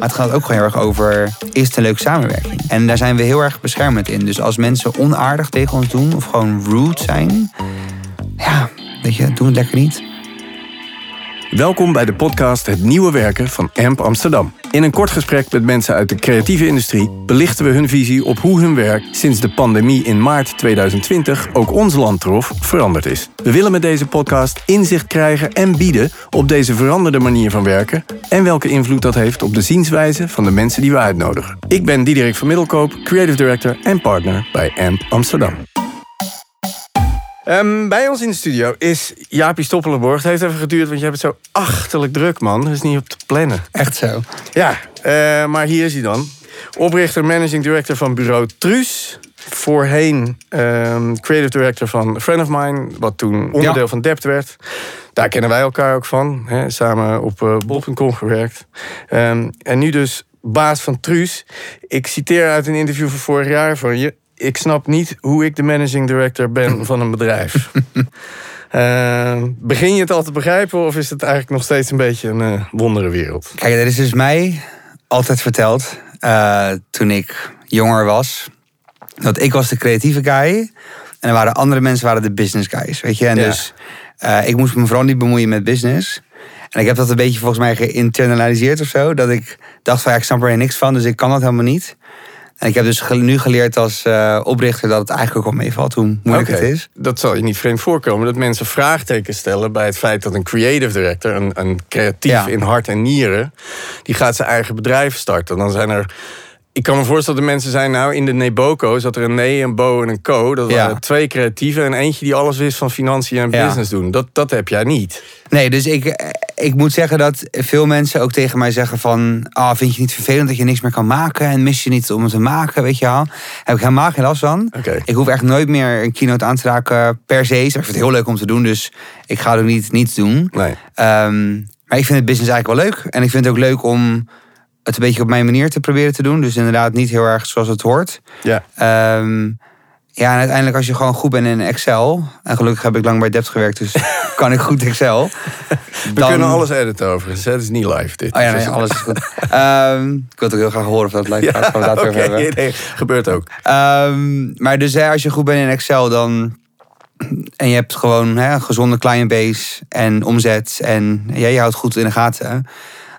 Maar het gaat ook gewoon heel erg over, is het een leuke samenwerking? En daar zijn we heel erg beschermend in. Dus als mensen onaardig tegen ons doen of gewoon rude zijn... Ja, weet je, doe het lekker niet. Welkom bij de podcast Het Nieuwe Werken van AMP Amsterdam. In een kort gesprek met mensen uit de creatieve industrie belichten we hun visie op hoe hun werk sinds de pandemie in maart 2020 ook ons land trof veranderd is. We willen met deze podcast inzicht krijgen en bieden op deze veranderde manier van werken en welke invloed dat heeft op de zienswijze van de mensen die we uitnodigen. Ik ben Diederik van Middelkoop, Creative Director en partner bij AMP Amsterdam. Ehm, bij ons in de studio is Jaapie Stoppelenborg. Het heeft even geduurd, want je hebt het zo achterlijk druk, man. Dat is niet op te plannen. Echt zo. Ja, eh, maar hier is hij dan. Oprichter, managing director van bureau Truus. Voorheen ehm, creative director van Friend of Mine, wat toen onderdeel Ja. van Dept werd. Daar kennen wij elkaar ook van. Hè, samen op uh, bol.com gewerkt. Ehm, en nu dus baas van Truus. Ik citeer uit een interview van vorig jaar van je. Ik snap niet hoe ik de managing director ben van een bedrijf. Ehm, begin je het al te begrijpen of is het eigenlijk nog steeds een beetje een uh, wonderenwereld? Kijk, dat is dus mij altijd verteld uh, toen ik jonger was. Dat ik was de creatieve guy. En er waren andere mensen waren de business guys. Weet je? En Ja. dus ik moest me vooral niet bemoeien met business. En ik heb dat een beetje volgens mij geïnternaliseerd of zo. Dat ik dacht van ja, ik snap er niks van, dus ik kan dat helemaal niet. En ik heb dus nu geleerd als uh, oprichter dat het eigenlijk ook wel meevalt hoe moeilijk het is. Dat zal je niet vreemd voorkomen. Dat mensen vraagtekens stellen bij het feit dat een creative director, een, een creatief Ja. in hart en nieren, die gaat zijn eigen bedrijf starten. Dan zijn er. Ik kan me voorstellen dat de mensen zijn, nou in de Neboco zat er een nee, een bo en een co. Dat Ja. waren twee creatieven en eentje die alles wist van financiën en Ja. business doen. Dat, dat heb jij niet. Nee, dus ik, ik moet zeggen dat veel mensen ook tegen mij zeggen van... Ah, vind je het niet vervelend dat je niks meer kan maken? En mis je niet om het te maken, weet je wel? Heb ik helemaal geen last van. Ik hoef echt nooit meer een keynote aan te raken per se. Ik vind het heel leuk om te doen, dus ik ga ook niet niets doen. Nee. Ehm, maar ik vind het business eigenlijk wel leuk. En ik vind het ook leuk om het een beetje op mijn manier te proberen te doen. Dus inderdaad niet heel erg zoals het hoort. Ja. Ehm, ja, en uiteindelijk als je gewoon goed bent in Excel... en gelukkig heb ik lang bij Dept gewerkt, dus kan ik goed Excel. We kunnen alles editen overigens. Het is niet live dit. Oh ja, nee, alles is goed. Ehm, ik wil het ook heel graag horen of dat live gaat. Oké, over hebben. nee, gebeurt ook. Ehm, maar dus hè, als je goed bent in Excel, dan... En je hebt gewoon hè, een gezonde client base en omzet... en ja, je houdt goed in de gaten...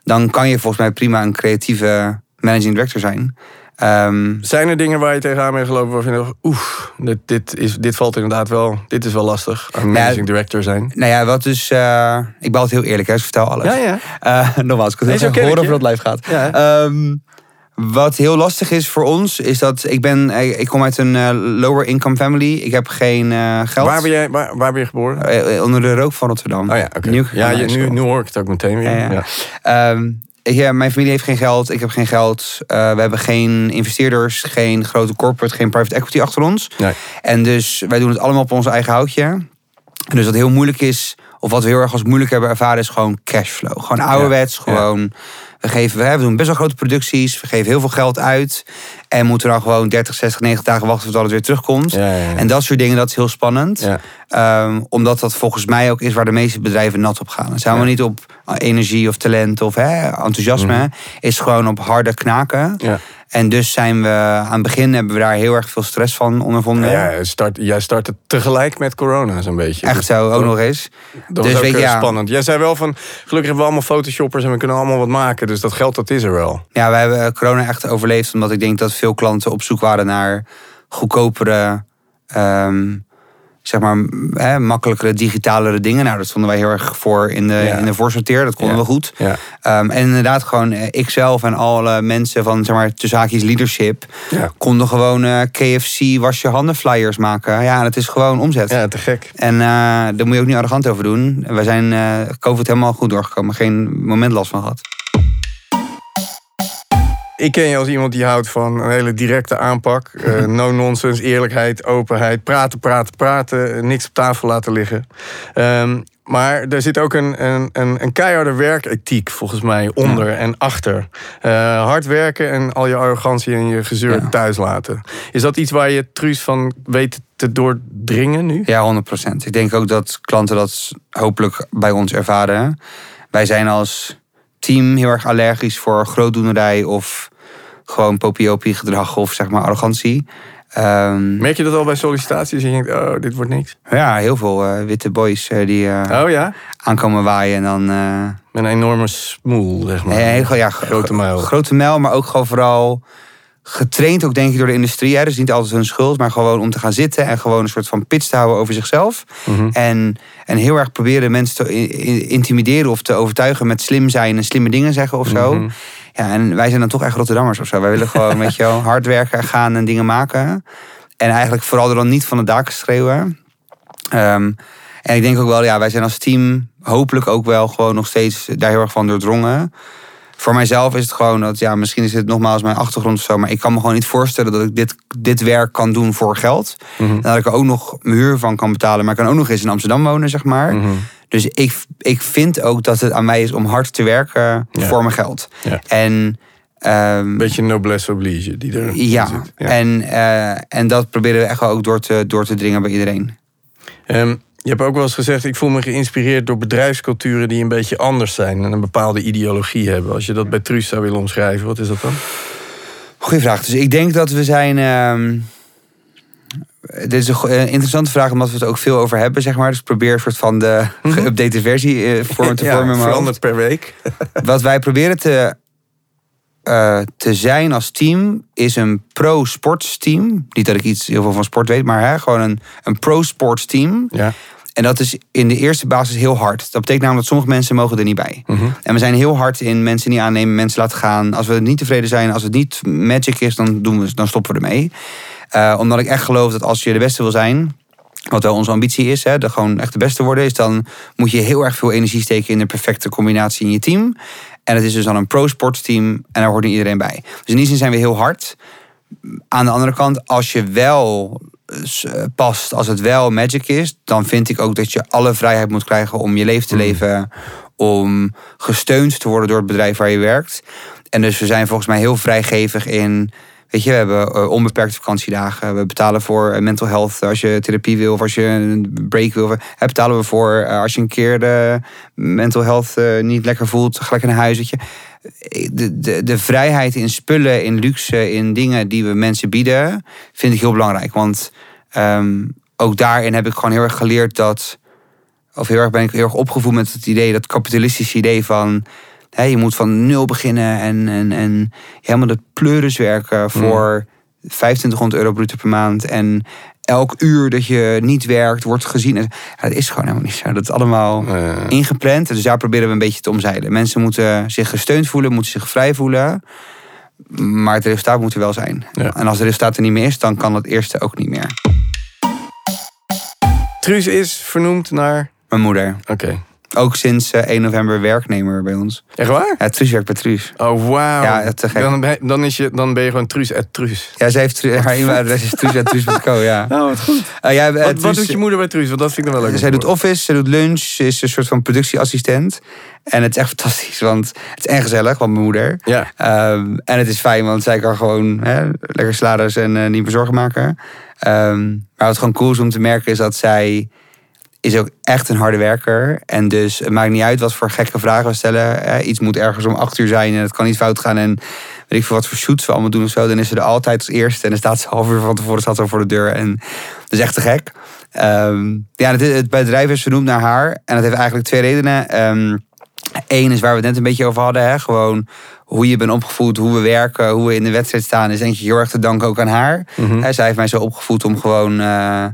dan kan je volgens mij prima een creatieve managing director zijn. Ehm, Zijn er dingen waar je tegenaan bent gelopen waarvan je dacht, oeh, dit, dit, is, dit valt inderdaad wel, dit is wel lastig. Een managing director zijn. nou ja, wat dus... eh, ik ben altijd heel eerlijk, hè, dus vertel alles. Ja, ja. Eh, nogmaals, ik wil Nee, heel zo graag ken horen of dat live gaat. Ja. Ehm, wat heel lastig is voor ons, is dat ik ben... eh, Ik kom uit een eh, lower income family. Ik heb geen eh, geld. Waar ben, jij, waar, waar ben je geboren? Onder de rook van Rotterdam. Oh ja, oké. Ja, je, nu, hoor ik het ook meteen weer. Ja, ja. Ja. Ehm, ja, mijn familie heeft geen geld, ik heb geen geld. We hebben geen investeerders, geen grote corporate, geen private equity achter ons. Nee. En dus wij doen het allemaal op ons eigen houtje. En dus wat heel moeilijk is, of wat we heel erg als moeilijk hebben ervaren, is gewoon cashflow. Gewoon ouderwets, Ja. gewoon. We, geven, we doen best wel grote producties, we geven heel veel geld uit. En moeten dan gewoon 30, 60, 90 dagen wachten tot het weer terugkomt. Ja, ja, ja. En dat soort dingen, dat is heel spannend. Ehm, omdat dat volgens mij ook is waar de meeste bedrijven nat op gaan. Het zijn we niet op energie of talent of hè, enthousiasme. Is gewoon op harde knaken. Ja. En dus zijn we aan het begin hebben we daar heel erg veel stress van ondervonden. Ja, start, jij startte tegelijk met corona zo'n beetje. Echt zo, ook dat- nog eens. Dat Dus was ook weet eh, ja. spannend. Jij zei wel van, gelukkig hebben we allemaal photoshoppers en we kunnen allemaal wat maken. Dus dat geld, dat is er wel. Ja, we hebben corona echt overleefd. Omdat ik denk dat veel klanten op zoek waren naar goedkopere, ehm, zeg maar, hè, makkelijkere, digitalere dingen. Nou, dat stonden wij heel erg voor in de, Ja. in de voorsorteer. Dat konden Ja. we goed. Ja. Ehm, en inderdaad, gewoon eh, ikzelf en alle mensen van, zeg maar, tussen haakjes leadership... Konden gewoon eh, KFC was je handen flyers maken. Ja, dat is gewoon omzet. ja, te gek. En eh, daar moet je ook niet arrogant over doen. We zijn COVID helemaal goed doorgekomen. Geen moment last van gehad. Ik ken je als iemand die houdt van een hele directe aanpak. Eh, no nonsense, eerlijkheid, openheid. Praten, praten, praten. Niks op tafel laten liggen. Ehm, maar er zit ook een, een, een, een keiharde werkethiek volgens mij onder en achter. Eh, hard werken en al je arrogantie en je gezeur Ja. thuis laten. Is dat iets waar je truus van weet te doordringen nu? Ja, 100%. Ik denk ook dat klanten dat hopelijk bij ons ervaren. Wij zijn als team heel erg allergisch voor grootdoenerij of gewoon popiopie gedrag of zeg maar arrogantie. Ehm, Merk je dat al bij sollicitaties? En je denkt, oh, dit wordt niks. ja, heel veel eh, witte boys eh, die eh, Oh ja? aankomen waaien en dan... Met een enorme smoel, zeg maar. Nee, ja, gro- Grote muil. Grote muil, maar ook gewoon vooral getraind ook denk ik door de industrie. Hè. Dus niet altijd hun schuld, maar gewoon om te gaan zitten en gewoon een soort van pitch te houden over zichzelf. Mhm. En, en heel erg proberen mensen te intimideren of te overtuigen met slim zijn en slimme dingen zeggen of zo. Mhm. Ja, en wij zijn dan toch echt Rotterdammers of zo. Wij willen gewoon, weet je wel, hard werken, gaan en dingen maken. En eigenlijk vooral er dan niet van de daken schreeuwen. Ehm, en ik denk ook wel, ja, wij zijn als team hopelijk ook wel gewoon nog steeds daar heel erg van doordrongen. Voor mijzelf is het gewoon dat, ja, misschien is het nogmaals mijn achtergrond of zo, maar ik kan me gewoon niet voorstellen dat ik dit, dit werk kan doen voor geld. Mhm. En dat ik er ook nog mijn huur van kan betalen, maar ik kan ook nog eens in Amsterdam wonen, zeg maar. Mhm. Dus ik, ik vind ook dat het aan mij is om hard te werken Ja. voor mijn geld. Ja. En ehm, beetje noblesse oblige die er ja, zit. En, eh, en dat proberen we echt wel ook door te, door te dringen bij iedereen. Ehm, je hebt ook wel eens gezegd, ik voel me geïnspireerd door bedrijfsculturen die een beetje anders zijn en een bepaalde ideologie hebben. Als je dat bij Truus zou willen omschrijven, wat is dat dan? Goeie vraag. Dus ik denk dat we zijn. ehm, dit is een eh, interessante vraag, omdat we het ook veel over hebben, zeg maar. Dus ik probeer een soort van de geüpdate versie eh, vorm te Mhm. Ja, vormen hoofd. per week. Wat wij proberen te, eh, te zijn als team, is een pro-sports team. Niet dat ik iets heel veel van sport weet, maar hè, gewoon een, een pro-sports team. Ja. En dat is in de eerste basis heel hard. Dat betekent namelijk dat sommige mensen mogen er niet bij. Mhm. En we zijn heel hard in mensen niet aannemen, mensen laten gaan. Als we niet tevreden zijn, als het niet magic is, dan, doen we, dan stoppen we ermee. Eh, omdat ik echt geloof dat als je de beste wil zijn, wat wel onze ambitie is, hè, de gewoon echt de beste worden, is dan moet je heel erg veel energie steken in de perfecte combinatie in je team. En het is dus dan een pro-sports team en daar hoort niet iedereen bij. Dus in die zin zijn we heel hard. Aan de andere kant, als je wel eh, past, als het wel magic is, dan vind ik ook dat je alle vrijheid moet krijgen om je leven te leven, om gesteund te worden door het bedrijf waar je werkt. En dus we zijn volgens mij heel vrijgevig in. Weet je, we hebben eh, onbeperkte vakantiedagen. We betalen voor eh, mental health als je therapie wil of als je een break wil. Hè, betalen we voor eh, als je een keer de mental health eh, niet lekker voelt, ga lekker naar huis. De, de, de vrijheid in spullen, in luxe, in dingen die we mensen bieden, vind ik heel belangrijk. Want ehm, ook daarin heb ik gewoon heel erg geleerd dat. Of heel erg ben ik heel erg opgevoed met het idee, dat kapitalistische idee van. Hè, je moet van nul beginnen en, en, en helemaal de pleuris werken voor 2500 euro bruto per maand. En elk uur dat je niet werkt, wordt gezien. Ja, dat is gewoon helemaal niet zo. Dat is allemaal Eh, ingepland. Dus daar proberen we een beetje te omzeilen. Mensen moeten zich gesteund voelen, moeten zich vrij voelen. Maar het resultaat moet er wel zijn. Ja. En als het resultaat er niet meer is, dan kan het eerste ook niet meer. Truus is vernoemd naar. Mijn moeder. Oké. Ook sinds eh, 1 november werknemer bij ons. Echt waar? Ja, Truus werkt bij Truus. Oh, wauw. Ja, te gek. Dan, ben- dan, is je, dan ben je gewoon Truus at Truus. Ja, ze heeft haar e-mailadres is truus.truus.co, ja. Nou, wat goed. Eh, ja, eh, Wat, wat Truus- doet je moeder bij Truus? Want dat vind ik dan wel leuk. Zij doet office, ze doet lunch, ze is een soort van productieassistent. En het is echt fantastisch, want het is en gezellig, want mijn moeder. Ja. Ehm, en het is fijn, want zij kan gewoon hè, lekker salades en eh, niet meer zorgen maken. Ehm, maar wat gewoon cool is om te merken is dat zij is ook echt een harde werker. En dus het maakt niet uit wat voor gekke vragen we stellen. Hè. Iets moet ergens om acht uur zijn en het kan niet fout gaan. En weet ik veel wat voor shoots we allemaal doen of zo. Dan is ze er altijd als eerste. En dan staat ze half uur van tevoren staat ze voor de deur. En dat is echt te gek. Ehm, ja, het, het bedrijf is vernoemd naar haar. En dat heeft eigenlijk twee redenen. Ehm Eén is waar we het net een beetje over hadden. Hè? Gewoon hoe je bent opgevoed, hoe we werken, hoe we in de wedstrijd staan. Is denk ik heel erg te danken ook aan haar. Hè, zij heeft mij zo opgevoed om gewoon eh,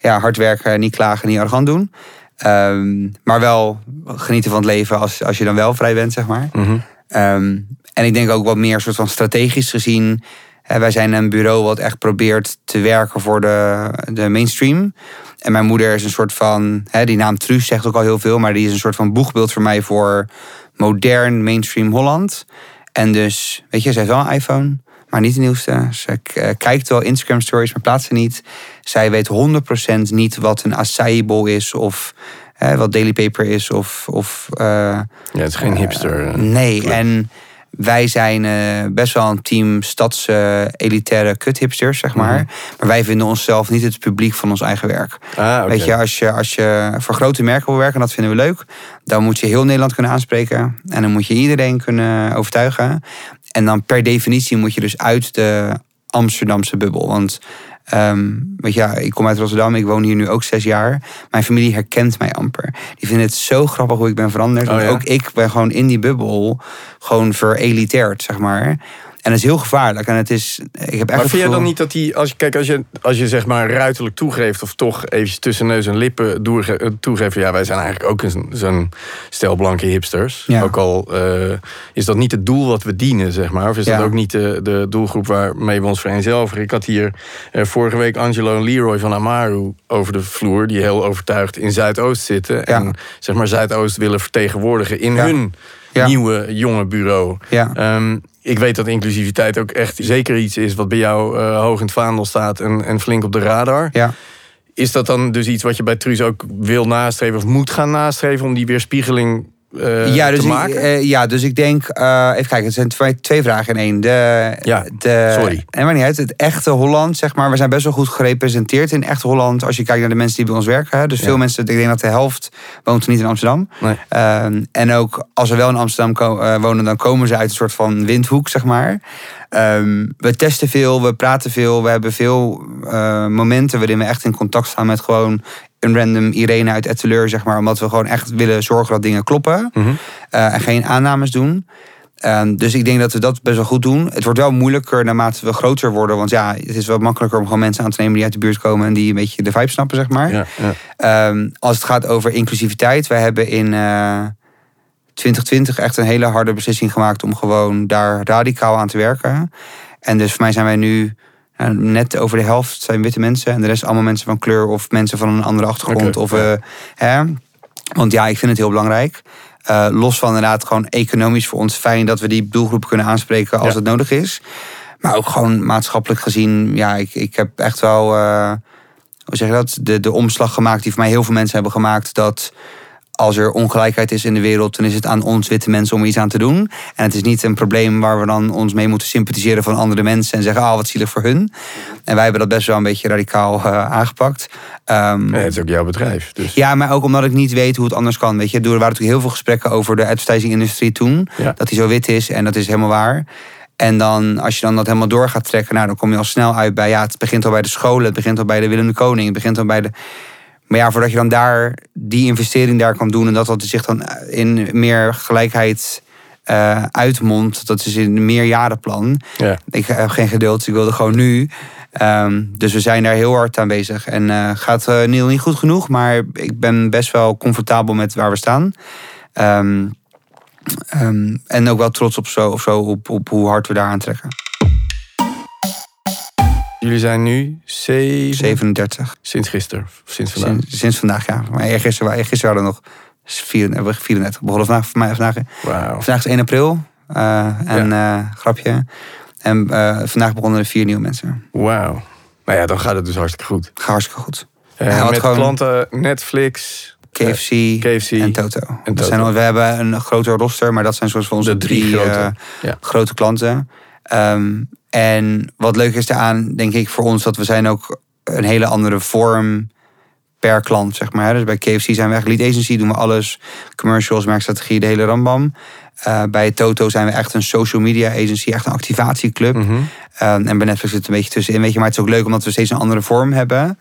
ja, hard werken, niet klagen, niet arrogant doen. Ehm, maar wel genieten van het leven als, als je dan wel vrij bent, zeg maar. Mhm. Ehm, en ik denk ook wat meer soort van strategisch gezien. Hè, wij zijn een bureau wat echt probeert te werken voor de, de mainstream. En mijn moeder is een soort van. Hè, die naam Truus zegt ook al heel veel, maar die is een soort van boegbeeld voor mij voor modern mainstream Holland. En dus, weet je, zij heeft wel een iPhone, maar niet de nieuwste. Ze eh, kijkt wel Instagram stories, maar plaatst ze niet. Zij weet 100% niet wat een acai bowl is of hè, wat Daily Paper is of. of eh, Ja, het is geen hipster. eh. Nee, en wij zijn eh, best wel een team stads eh, elitaire kuthipsters, zeg maar. Mhm. Maar wij vinden onszelf niet het publiek van ons eigen werk. Ah. Weet je, als je, als je voor grote merken wil werken, en dat vinden we leuk, dan moet je heel Nederland kunnen aanspreken. En dan moet je iedereen kunnen overtuigen. En dan per definitie moet je dus uit de Amsterdamse bubbel. Want ehm, weet je, ja, ik kom uit Rotterdam, ik woon hier nu ook zes jaar. Mijn familie herkent mij amper. Die vinden het zo grappig hoe ik ben veranderd. Oh, ja? ook ik ben gewoon in die bubbel gewoon vereliteerd, zeg maar. En dat is heel gevaarlijk. En het is, ik heb echt Maar vind je dan niet dat die, als je, kijk, als je, als je zeg maar ruiterlijk toegeeft of toch eventjes tussen neus en lippen eh, toegeeft, ja, wij zijn eigenlijk ook een- zo'n stel blanke hipsters. Ja. Ook al eh, is dat niet het doel wat we dienen, zeg maar, of is dat ook niet de, de doelgroep waarmee we ons vereenzelvigen. Ik had hier eh, vorige week Angelo en Leroy van Amaru over de vloer, die heel overtuigd in Zuidoost zitten en zeg maar Zuidoost willen vertegenwoordigen in hun Ja. nieuwe jonge bureau. Ja. Ehm, ik weet dat inclusiviteit ook echt zeker iets is wat bij jou eh, hoog in het vaandel staat en, en flink op de radar. Ja. Is dat dan dus iets wat je bij Truus ook wil nastreven of moet gaan nastreven om die weerspiegeling eh, ja, dus te ik, eh, ja, dus ik denk, eh, even kijken, het zijn twee, twee vragen in één. De, Ja, de, sorry. En maar niet uit, het echte Holland, zeg maar, we zijn best wel goed gerepresenteerd in echt Holland. Als je kijkt naar de mensen die bij ons werken. Hè. Dus Ja. veel mensen, ik denk dat de helft woont niet in Amsterdam. Nee. Ehm, en ook als ze wel in Amsterdam wonen, dan komen ze uit een soort van windhoek, zeg maar. Ehm, we testen veel, we praten veel, we hebben veel momenten waarin we echt in contact staan met gewoon een random Irene uit Etteleur, zeg maar. Omdat we gewoon echt willen zorgen dat dingen kloppen Mhm. eh, en geen aannames doen. Ehm, dus ik denk dat we dat best wel goed doen. Het wordt wel moeilijker naarmate we groter worden. Want ja, het is wel makkelijker om gewoon mensen aan te nemen die uit de buurt komen en die een beetje de vibe snappen, zeg maar. Ja, ja. Ehm, als het gaat over inclusiviteit, wij hebben in eh 2020 echt een hele harde beslissing gemaakt om gewoon daar radicaal aan te werken. En dus voor mij zijn wij nu eh, net over de helft zijn witte mensen en de rest allemaal mensen van kleur of mensen van een andere achtergrond. Of, eh, hè? Want ja, ik vind het heel belangrijk. Eh, los van inderdaad gewoon economisch voor ons fijn dat we die doelgroep kunnen aanspreken als Ja. het nodig is. Maar ook gewoon maatschappelijk gezien, ja, ik, ik heb echt wel, eh, hoe zeg je dat, de, de omslag gemaakt die voor mij heel veel mensen hebben gemaakt. Dat als er ongelijkheid is in de wereld, dan is het aan ons witte mensen om iets aan te doen. En het is niet een probleem waar we dan ons mee moeten sympathiseren van andere mensen en zeggen, ah, wat zielig voor hun. En wij hebben dat best wel een beetje radicaal eh, aangepakt. Ehm, Ja, het is ook jouw bedrijf. Dus. ja, maar ook omdat ik niet weet hoe het anders kan. Weet je, er waren natuurlijk heel veel gesprekken over de advertising-industrie toen. Ja. Dat die zo wit is en dat is helemaal waar. En dan, als je dan dat helemaal door gaat trekken, nou, dan kom je al snel uit bij, ja, het begint al bij de scholen, het begint al bij de Willem de Koning, het begint al bij de. Maar ja, voordat je dan daar die investering daar kan doen en dat dat zich dan in meer gelijkheid eh uitmondt, dat is in een meerjarenplan. Ja. Ik heb geen geduld, ik wilde gewoon nu. Ehm, dus we zijn daar heel hard aan bezig. En eh, gaat eh niet, niet goed genoeg, maar ik ben best wel comfortabel met waar we staan. Ehm, ehm, en ook wel trots op, zo, of zo, op, op hoe hard we daar aan trekken. Jullie zijn nu zeven, 37. sinds gisteren, of sinds vandaag. Sinds, sinds vandaag, ja. Maar eergisteren, eergisteren hadden we nog 34, hebben we 34. We begonnen vandaag, vandaag, vandaag, vandaag is 1 april. eh, en eh, grapje. En eh, vandaag begonnen er vier nieuwe mensen. Wauw. Nou ja, dan gaat het dus hartstikke goed. Gaat hartstikke goed. Had met gewoon- klanten Netflix, KFC, KFC en Toto. en Dat. Zijn, we hebben een groter roster, maar dat zijn soort van onze De drie drie, grote, ja. grote klanten. Ehm, en wat leuk is daaraan, denk ik voor ons, dat we zijn ook een hele andere vorm per klant, zeg maar. Dus bij KFC zijn we echt lead agency, doen we alles. Commercials, merkstrategie, de hele rambam. Eh, bij Toto zijn we echt een social media agency, echt een activatieclub. Mhm. Ehm, en bij Netflix zit het een beetje tussenin, weet je. Maar het is ook leuk omdat we steeds een andere vorm hebben.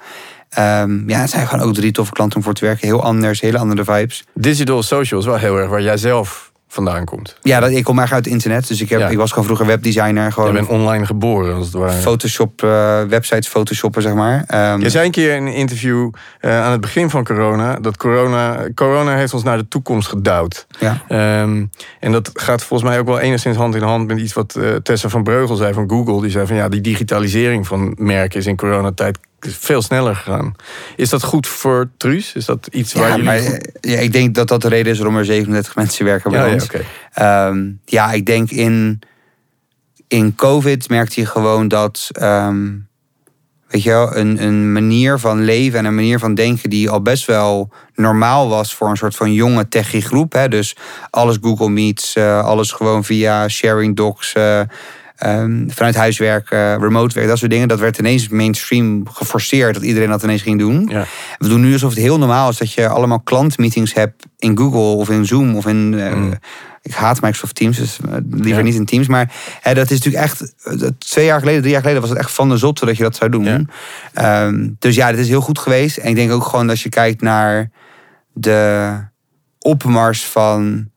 Ehm, ja, het zijn gewoon ook drie toffe klanten om voor te werken. Heel anders, hele andere vibes. Digital social is wel heel erg waar jij zelf vandaan komt. Ja, dat, ik kom eigenlijk uit het internet. Dus ik, heb, Ja. ik was gewoon vroeger webdesigner. Je Gewoon bent online geboren, als het ware. Photoshop, eh, websites photoshoppen, zeg maar. Ehm, Je zei een keer in een interview eh, aan het begin van corona... dat corona, corona heeft ons naar de toekomst gedouwd. ja. Ehm, en dat gaat volgens mij ook wel enigszins hand in hand met iets wat eh, Tessa van Breugel zei van Google. Die zei van ja, die digitalisering van merken is in coronatijd veel sneller gegaan. Is dat goed voor Truus? Is dat iets waar Ja, jullie... maar, goed- eh, ja, ik denk dat dat de reden is waarom er 37 mensen werken bij ja, ja, ons. oké. Ehm, ja, ik denk in, in COVID merkte je gewoon dat. ehm, weet je wel, een, een manier van leven en een manier van denken die al best wel normaal was voor een soort van jonge techie groep. Hè? Dus alles Google Meets, uh, alles gewoon via sharing docs. Uh, um, vanuit huiswerk, uh, remote werk, dat soort dingen. Dat werd ineens mainstream geforceerd dat iedereen dat ineens ging doen. Ja. We doen nu alsof het heel normaal is dat je allemaal klantmeetings hebt in Google of in Zoom of in. Mm. Ik haat Microsoft Teams, dus liever ja. niet in Teams. Maar hè, dat is natuurlijk echt. Twee jaar geleden, drie jaar geleden was het echt van de zotte dat je dat zou doen. Ja. Um, dus ja, het is heel goed geweest. En ik denk ook gewoon als je kijkt naar de opmars van.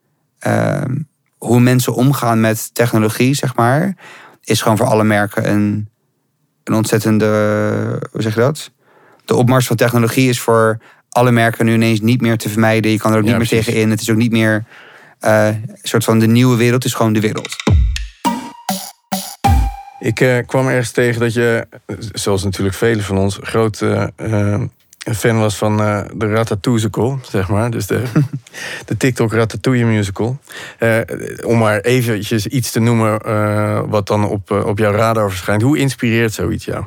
Um, hoe mensen omgaan met technologie, zeg maar, is gewoon voor alle merken een, een ontzettende. Hoe zeg je dat? De opmars van technologie is voor alle merken nu ineens niet meer te vermijden. Je kan er ook niet meer tegenin. Het is ook niet meer uh, een soort van de nieuwe wereld. Is gewoon de wereld. Ik uh, kwam ergens tegen dat je, zoals natuurlijk velen van ons, groot uh, een fan was van uh, de Ratatouille, zeg maar. Dus de, de TikTok Ratatouille musical. Uh, om maar eventjes iets te noemen uh, wat dan op, op jouw radar verschijnt. Hoe inspireert zoiets jou?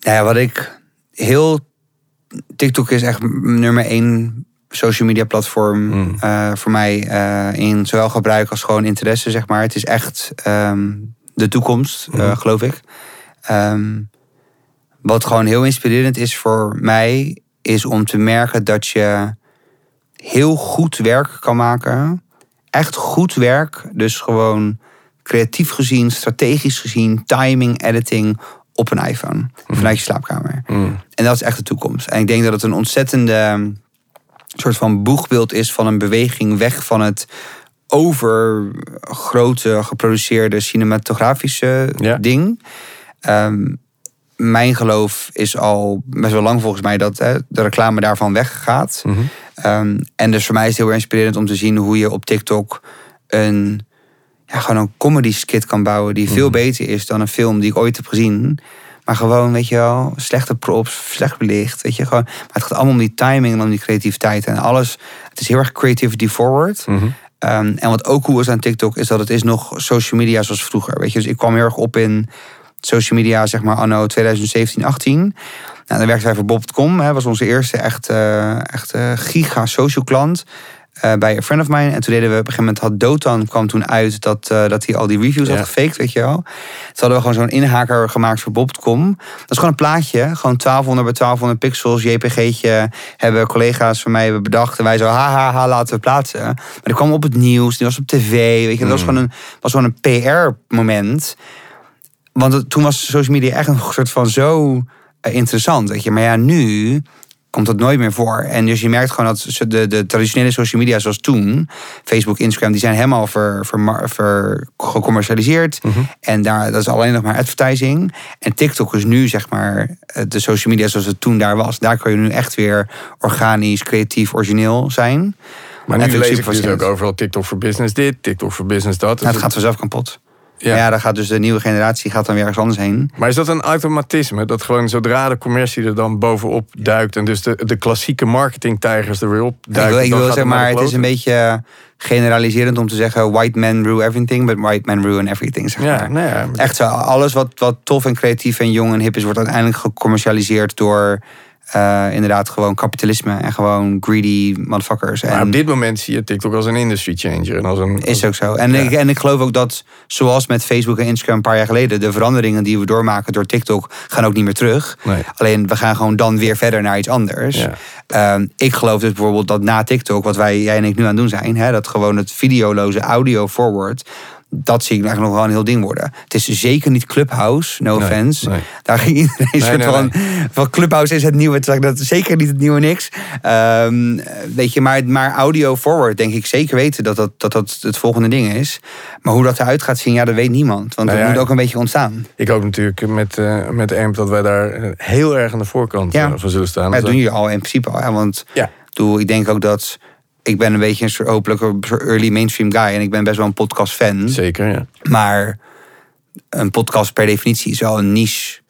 Nou ja, wat ik heel... TikTok is echt nummer één social media platform mm. voor mij. in zowel gebruik als gewoon interesse, zeg maar. Het is echt um, de toekomst, mm. geloof ik. Um, wat gewoon heel inspirerend is voor mij, is om te merken dat je heel goed werk kan maken. Echt goed werk. Dus gewoon creatief gezien, strategisch gezien, timing, editing op een iPhone. Mm. Vanuit je slaapkamer. Mm. En dat is echt de toekomst. En ik denk dat het een ontzettende soort van boegbeeld is van een beweging weg van het over grote geproduceerde cinematografische ja. ding. Um, mijn geloof is al best wel lang volgens mij dat hè, de reclame daarvan weggaat. Mm -hmm. um, en dus voor mij is het heel inspirerend om te zien hoe je op TikTok een, ja, gewoon een comedy skit kan bouwen die veel mm -hmm. beter is dan een film die ik ooit heb gezien. Maar gewoon, weet je wel, slechte props, slecht belicht. Weet je, gewoon, maar het gaat allemaal om die timing en om die creativiteit en alles. Het is heel erg creativity forward. Mm -hmm. um, en wat ook cool is aan TikTok is dat het is nog social media zoals vroeger. Weet je, dus ik kwam heel erg op in social media, zeg maar, anno 2017, 18. Nou, dan werkten wij voor Bob.com. Dat was onze eerste echt, uh, echt uh, giga social klant. Uh, bij een friend of mine. En toen deden we op een gegeven moment had Dotan kwam toen uit dat, uh, dat hij al die reviews had gefaked, weet je wel. Toen hadden we gewoon zo'n inhaker gemaakt voor Bob.com. Dat is gewoon een plaatje, gewoon 1200 bij 1200 pixels, JPG'tje. Hebben collega's van mij hebben bedacht. En wij zo, ha, ha, laten we plaatsen. Maar die kwam op het nieuws, die was op tv, weet je. Dat was Mm. gewoon een, was gewoon een PR-moment. Want het, toen was social media echt een soort van zo uh, interessant, weet je. Maar ja, nu komt dat nooit meer voor. En dus je merkt gewoon dat de, de traditionele social media zoals toen, Facebook, Instagram, die zijn helemaal ver, ver, ver gecommercialiseerd. Mm -hmm. En daar, dat is alleen nog maar advertising. En TikTok is nu zeg maar de social media zoals het toen daar was. Daar kun je nu echt weer organisch, creatief, origineel zijn. Maar nu lees ik dus ook overal TikTok voor business dit, TikTok voor business dat. Nou, het gaat vanzelf kapot. Ja. ja, dan gaat dus de nieuwe generatie gaat dan weer ergens anders heen. Maar is dat een automatisme? Dat gewoon zodra de commercie er dan bovenop duikt... en dus de, de klassieke marketingtijgers er weer op duiken... Ik wil, ik wil zeggen, maar het is een beetje generaliserend om te zeggen... white men rule everything, but white men ruin everything. Zeg ja, nou ja, Echt zo, alles wat, wat tof en creatief en jong en hip is... wordt uiteindelijk gecommercialiseerd door... Uh, inderdaad gewoon kapitalisme en gewoon greedy motherfuckers. Maar en op dit moment zie je TikTok als een industry changer. En als een, is ook zo. En, ja. ik, en ik geloof ook dat, zoals met Facebook en Instagram een paar jaar geleden... de veranderingen die we doormaken door TikTok gaan ook niet meer terug. Nee. Alleen we gaan gewoon dan weer verder naar iets anders. Ja. Um, ik geloof dus bijvoorbeeld dat na TikTok, wat wij, jij en ik nu aan het doen zijn... Hè, dat gewoon het videoloze audio forward dat zie ik eigenlijk nog wel een heel ding worden. Het is zeker niet Clubhouse, no nee, offense. Nee. Daar ging iedereen nee, soort van, van Clubhouse is het nieuwe. Dat is zeker niet het nieuwe niks. Um, weet je, maar, maar audio forward denk ik zeker weten dat dat, dat dat het volgende ding is. Maar hoe dat eruit gaat zien, ja, dat weet niemand. Want nou dat ja, moet ook een beetje ontstaan. Ik hoop natuurlijk met, uh, met AMP dat wij daar heel erg aan de voorkant ja. van zullen staan. Maar dat doen jullie al in principe al. Ja, want ja. Doe, ik denk ook dat ik ben een beetje een soort hopelijk een early mainstream guy. En ik ben best wel een podcast fan. Zeker, ja. Maar een podcast per definitie is wel een niche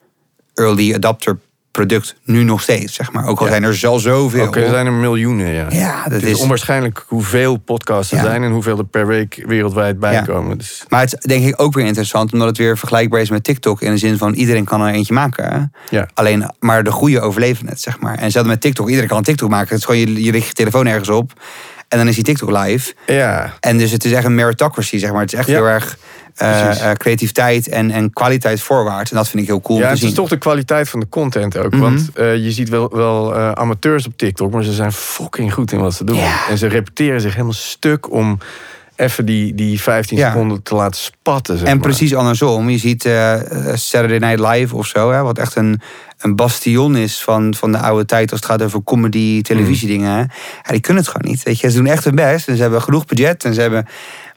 early adapter product nu nog steeds, zeg maar. Ook al Ja. zijn er zo zoveel. Oké, er zijn er miljoenen, ja. Ja, dat het is, is... onwaarschijnlijk hoeveel podcasts er Ja. zijn en hoeveel er per week wereldwijd bijkomen. Dus, Maar het is denk ik ook weer interessant, omdat het weer vergelijkbaar is met TikTok. In de zin van iedereen kan er eentje maken. ja. Alleen, maar de goede overleven het, zeg maar. En hetzelfde met TikTok. Iedereen kan een TikTok maken. Het is gewoon, je, je richt je telefoon ergens op. En dan is die TikTok live. ja, En dus het is echt een meritocracy, zeg maar. Het is echt heel erg eh, eh, creativiteit en, en kwaliteit voorwaarts. En dat vind ik heel cool ja om te het is toch de kwaliteit van de content ook. Mhm. Want eh, je ziet wel, wel amateurs op TikTok, maar ze zijn fucking goed in wat ze doen. En ze repeteren zich helemaal stuk om even die, die 15 Ja. seconden te laten spatten. zeg En maar. precies andersom. Je ziet Saturday Night Live of zo, hè, wat echt een, een bastion is van, van de oude tijd als het gaat over comedy, televisiedingen. hè. Ja, die kunnen het gewoon niet. Weet je. Ze doen echt hun best en ze hebben genoeg budget en ze hebben.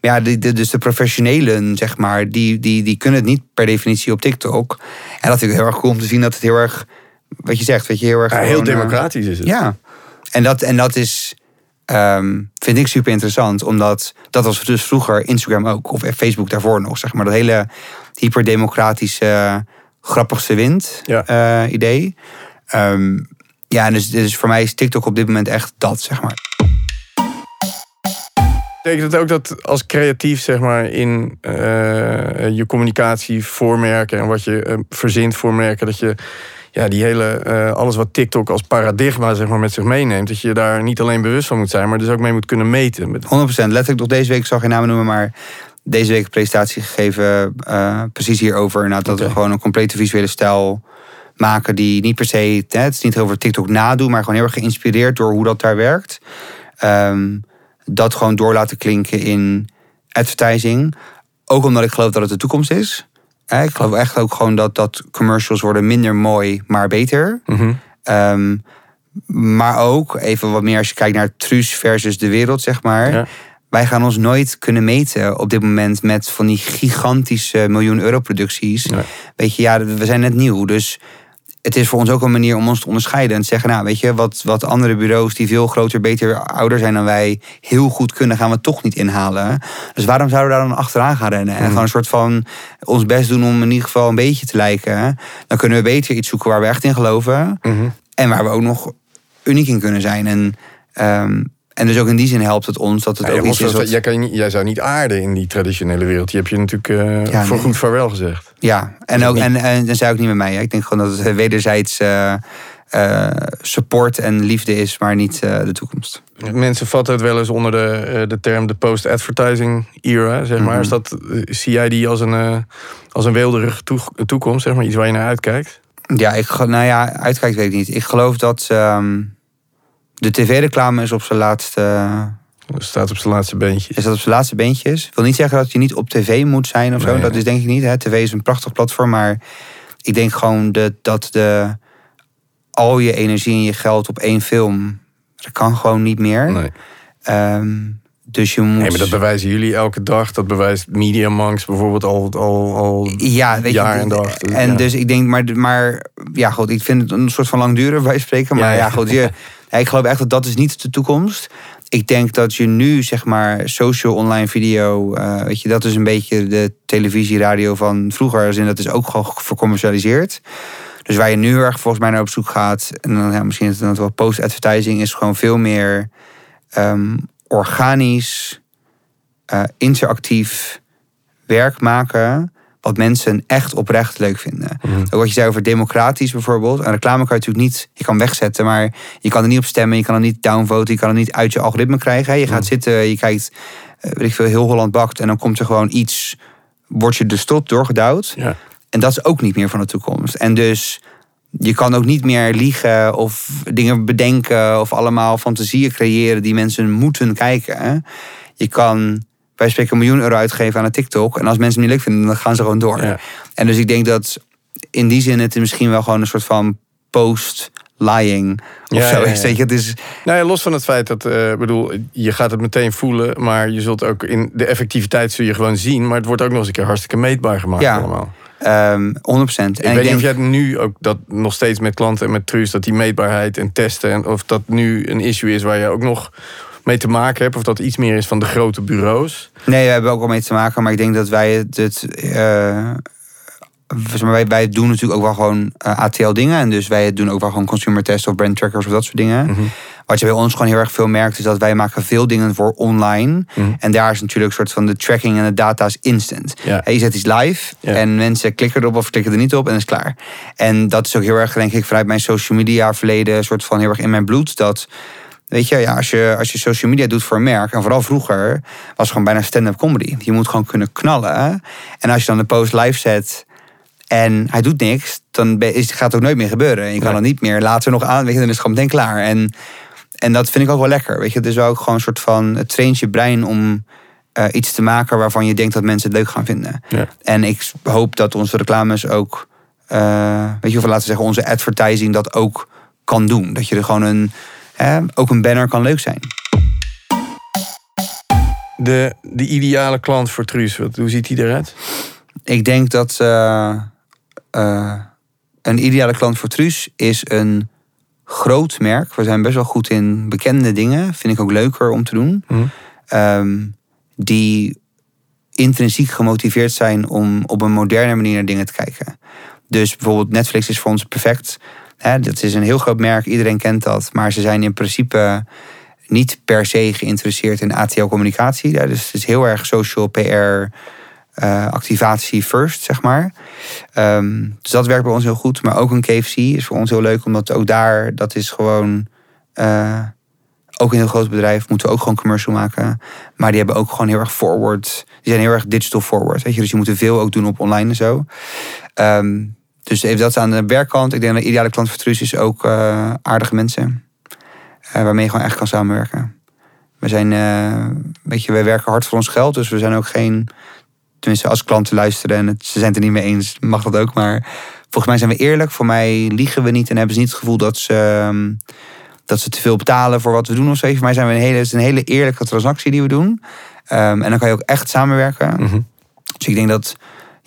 Ja, de, de- dus de professionelen, zeg maar, die, die, die kunnen het niet per definitie op TikTok. En dat vind ik heel erg cool om te zien dat het heel erg, wat je zegt, weet je, heel erg. Ja, heel gewoon, eh, democratisch is het. Ja, en dat, en dat is, ehm, vind ik super interessant, omdat dat was dus vroeger Instagram ook, of Facebook daarvoor nog, zeg maar. Dat hele hyperdemocratische, grappigste wind Ja. eh, idee. Ehm, ja, en dus, dus voor mij is TikTok op dit moment echt dat, zeg maar. Betekent het ook dat als creatief zeg maar, in eh, je communicatie voor merken en wat je eh, verzint voor merken, dat je ja, die hele, eh, alles wat TikTok als paradigma zeg maar, met zich meeneemt, dat je daar niet alleen bewust van moet zijn, maar dus ook mee moet kunnen meten. Met- 100%. Letterlijk nog deze week, ik zal geen namen noemen, maar deze week een presentatie gegeven, precies hierover. Inderdaad, dat we gewoon een complete visuele stijl maken die niet per se, hè, het is niet over TikTok nadoen, maar gewoon heel erg geïnspireerd door hoe dat daar werkt. Ehm, dat gewoon door laten klinken in advertising. Ook omdat ik geloof dat het de toekomst is. Hè, Ik geloof echt ook gewoon dat, dat commercials worden minder mooi, maar beter. Mhm. Ehm, maar ook, even wat meer als je kijkt naar Truus versus de wereld, zeg maar. Ja. Wij gaan ons nooit kunnen meten op dit moment met van die gigantische miljoen euro producties. Weet je, ja, we zijn net nieuw. Dus het is voor ons ook een manier om ons te onderscheiden. En te zeggen, nou, weet je, wat, wat andere bureaus die veel groter, beter, ouder zijn dan wij, heel goed kunnen, gaan we toch niet inhalen. Dus waarom zouden we daar dan achteraan gaan rennen? En Mhm. gewoon een soort van ons best doen om in ieder geval een beetje te lijken. Dan kunnen we beter iets zoeken waar we echt in geloven. Mhm. En waar we ook nog uniek in kunnen zijn. En, ehm, en dus ook in die zin helpt het ons dat het Ja, ook iets is wat... jij, kan niet, jij zou niet aarden in die traditionele wereld. Die heb je natuurlijk eh, Ja, voor nee. goed vaarwel gezegd. Ja, en, het ook, en, en dan zei ook niet met mij. hè. Ik denk gewoon dat het wederzijds eh, eh, support en liefde is, maar niet de toekomst. Mensen vatten het wel eens onder de, de term de post-advertising era, zeg maar. Mhm. Is dat, zie jij die als een, als een weelderige toe- toekomst, zeg maar? Iets waar je naar uitkijkt? Ja, ik, nou ja, uitkijkt weet ik niet. Ik geloof dat ehm, de tv-reclame is op zijn laatste... Staat op zijn laatste beentje. Is dat op zijn laatste beentjes? Ik wil niet zeggen dat je niet op tv moet zijn of zo. Dat is denk ik niet. Hè. TV is een prachtig platform, maar ik denk gewoon de, dat de, al je energie en je geld op één film, dat kan gewoon niet meer. Nee. Ehm, dus je moet. nee, maar dat bewijzen jullie elke dag. Dat bewijst Media Monks bijvoorbeeld al, al, al ja, weet jaar je, en dag. Dus, En ja. dus ik denk, maar, maar ja, goed, ik vind het een soort van langdurig bij spreken. Maar Ja, ja, ja. goed, je, ik geloof echt dat dat is niet de toekomst. Ik denk dat je nu, zeg maar, social online video, eh, weet je, dat is een beetje de televisie, radio van vroeger. En dat is ook gewoon vercommercialiseerd. Dus waar je nu erg volgens mij naar op zoek gaat, en dan ja, misschien is het wel post-advertising, is gewoon veel meer ehm, organisch, eh, interactief werk maken. Wat mensen echt oprecht leuk vinden. Mhm. Ook wat je zei over democratisch bijvoorbeeld. Een reclame kan je natuurlijk niet, je kan wegzetten, maar je kan er niet op stemmen, je kan er niet downvoten, je kan er niet uit je algoritme krijgen. Je gaat Mhm. zitten, je kijkt, eh, weet ik veel, heel Holland bakt en dan komt er gewoon iets, wordt je de strot doorgedouwd. Ja. En dat is ook niet meer van de toekomst. En dus je kan ook niet meer liegen of dingen bedenken of allemaal fantasieën creëren die mensen moeten kijken. Je kan bij spreken een miljoen euro uitgeven aan een TikTok. En als mensen het niet leuk vinden, dan gaan ze gewoon door. Ja. En dus ik denk dat in die zin het misschien wel gewoon een soort van post-lying of Ja, zo is. ja. Weet het is Nou ja, los van het feit dat, eh bedoel, je gaat het meteen voelen, maar je zult ook in de effectiviteit zul je gewoon zien, maar het wordt ook nog eens een keer hartstikke meetbaar gemaakt Ja. allemaal. ehm 100%. Ik En weet ik niet denk, of jij nu ook dat nog steeds met klanten en met Truus, dat die meetbaarheid en testen, en of dat nu een issue is waar je ook nog mee te maken hebt, of dat iets meer is van de grote bureaus. nee, we hebben ook al mee te maken, maar ik denk dat wij het, het eh, wij, wij doen natuurlijk ook wel gewoon eh, ATL dingen. En dus wij doen ook wel gewoon consumer tests of brand trackers of dat soort dingen. Mhm. Wat je bij ons gewoon heel erg veel merkt, is dat wij maken veel dingen voor online. Mhm. En daar is natuurlijk een soort van de tracking en de data is instant. Je zet iets live en mensen klikken erop of klikken er niet op en is klaar. En dat is ook heel erg, denk ik, vanuit mijn social media verleden, een soort van heel erg in mijn bloed. Dat, weet je, ja, als je, als je social media doet voor een merk, en vooral vroeger, was het gewoon bijna stand-up comedy. Je moet gewoon kunnen knallen. En als je dan de post live zet en hij doet niks, dan is, gaat het ook nooit meer gebeuren. En je kan Nee. dan niet meer later nog aan, weet je, dan is het gewoon meteen klaar. En, en dat vind ik ook wel lekker. Weet je, het is wel ook gewoon een soort van, het traint je brein om eh, iets te maken waarvan je denkt dat mensen het leuk gaan vinden. Ja. En ik hoop dat onze reclames ook, eh, weet je, of laten we zeggen, onze advertising dat ook kan doen. Dat je er gewoon een, hè, ook een banner kan leuk zijn. De, de ideale klant voor Truus, wat, hoe ziet die eruit? Ik denk dat eh, eh, een ideale klant voor Truus is een groot merk. We zijn best wel goed in bekende dingen. Vind ik ook leuker om te doen. Mhm. Ehm, die intrinsiek gemotiveerd zijn om op een moderne manier naar dingen te kijken. Dus bijvoorbeeld Netflix is voor ons perfect. Dat is een heel groot merk, iedereen kent dat. Maar ze zijn in principe niet per se geïnteresseerd in ATL-communicatie. Dus het is heel erg social PR, eh, activatie first, zeg maar. Ehm, dus dat werkt bij ons heel goed. Maar ook een KFC is voor ons heel leuk, omdat ook daar, dat is gewoon... eh, ook een heel groot bedrijf moeten we ook gewoon commercial maken. Maar die hebben ook gewoon heel erg forward. Die zijn heel erg digital forward. Weet je? Dus die moeten veel ook doen op online en zo. Ehm, dus even dat aan de werkkant. Ik denk dat de ideale klant voor Truus is ook eh, aardige mensen. eh, waarmee je gewoon echt kan samenwerken. We zijn, eh, weet je, wij werken hard voor ons geld. Dus we zijn ook geen, tenminste als klanten luisteren en het, ze zijn het er niet mee eens, mag dat ook. Maar volgens mij zijn we eerlijk. Voor mij liegen we niet en hebben ze niet het gevoel dat ze, ehm, dat ze te veel betalen voor wat we doen of zo. Voor mij zijn we een hele, het is een hele eerlijke transactie die we doen. Ehm, en dan kan je ook echt samenwerken. Mhm. Dus ik denk dat,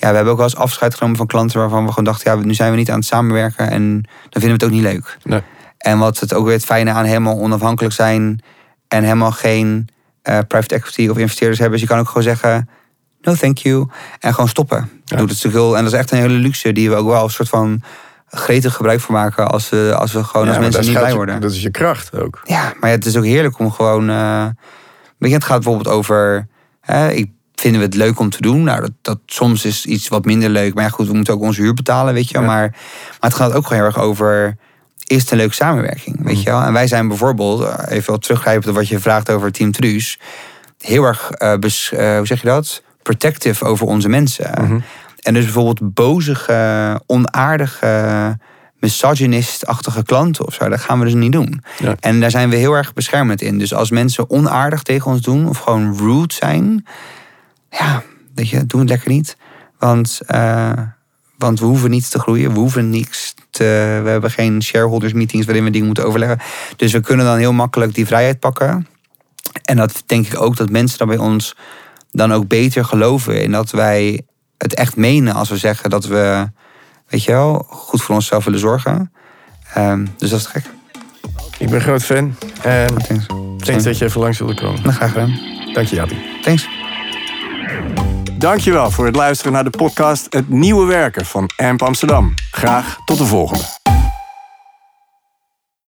ja, we hebben ook wel eens afscheid genomen van klanten waarvan we gewoon dachten, ja, nu zijn we niet aan het samenwerken en dan vinden we het ook niet leuk. Nee. En wat het ook weer het fijne aan helemaal onafhankelijk zijn en helemaal geen eh, private equity of investeerders hebben, is je kan ook gewoon zeggen, no thank you, en gewoon stoppen. Ja. Doet het heel, en dat is echt een hele luxe die we ook wel een soort van gretig gebruik van maken als we, als we gewoon Ja, als mensen niet blij je- worden. Dat is je kracht ook. Ja, maar het is ook heerlijk om gewoon. weet je, het gaat bijvoorbeeld over. Hè, ik vinden we het leuk om te doen. Nou, dat, dat soms is iets wat minder leuk. Maar ja, goed, we moeten ook onze huur betalen, weet je. wel. Ja. Maar, maar het gaat ook gewoon heel erg over. Is het een leuke samenwerking, weet Mhm. je wel? En wij zijn bijvoorbeeld, eh, even wel teruggrijpen op wat je vraagt over Team Truus. Heel erg, eh, bes- eh, hoe zeg je dat? Protective over onze mensen. Mhm. En dus bijvoorbeeld bozige, onaardige, misogynist-achtige klanten of zo. Dat gaan we dus niet doen. Ja. En daar zijn we heel erg beschermend in. Dus als mensen onaardig tegen ons doen of gewoon rude zijn, ja, weet je, doe het lekker niet. Want, eh, want we hoeven niet te groeien, we hoeven niks te. We hebben geen shareholders meetings waarin we dingen moeten overleggen. Dus we kunnen dan heel makkelijk die vrijheid pakken. En dat denk ik ook dat mensen dan bij ons dan ook beter geloven in dat wij het echt menen als we zeggen dat we, weet je wel, goed voor onszelf willen zorgen. Ehm, dus dat is gek. Ik ben groot fan. Thanks. thanks dat je even langs wilde komen. Nou, graag gedaan. Dank je, Jaapie. Thanks. Dankjewel voor het luisteren naar de podcast Het Nieuwe Werken van AMP Amsterdam. Graag tot de volgende.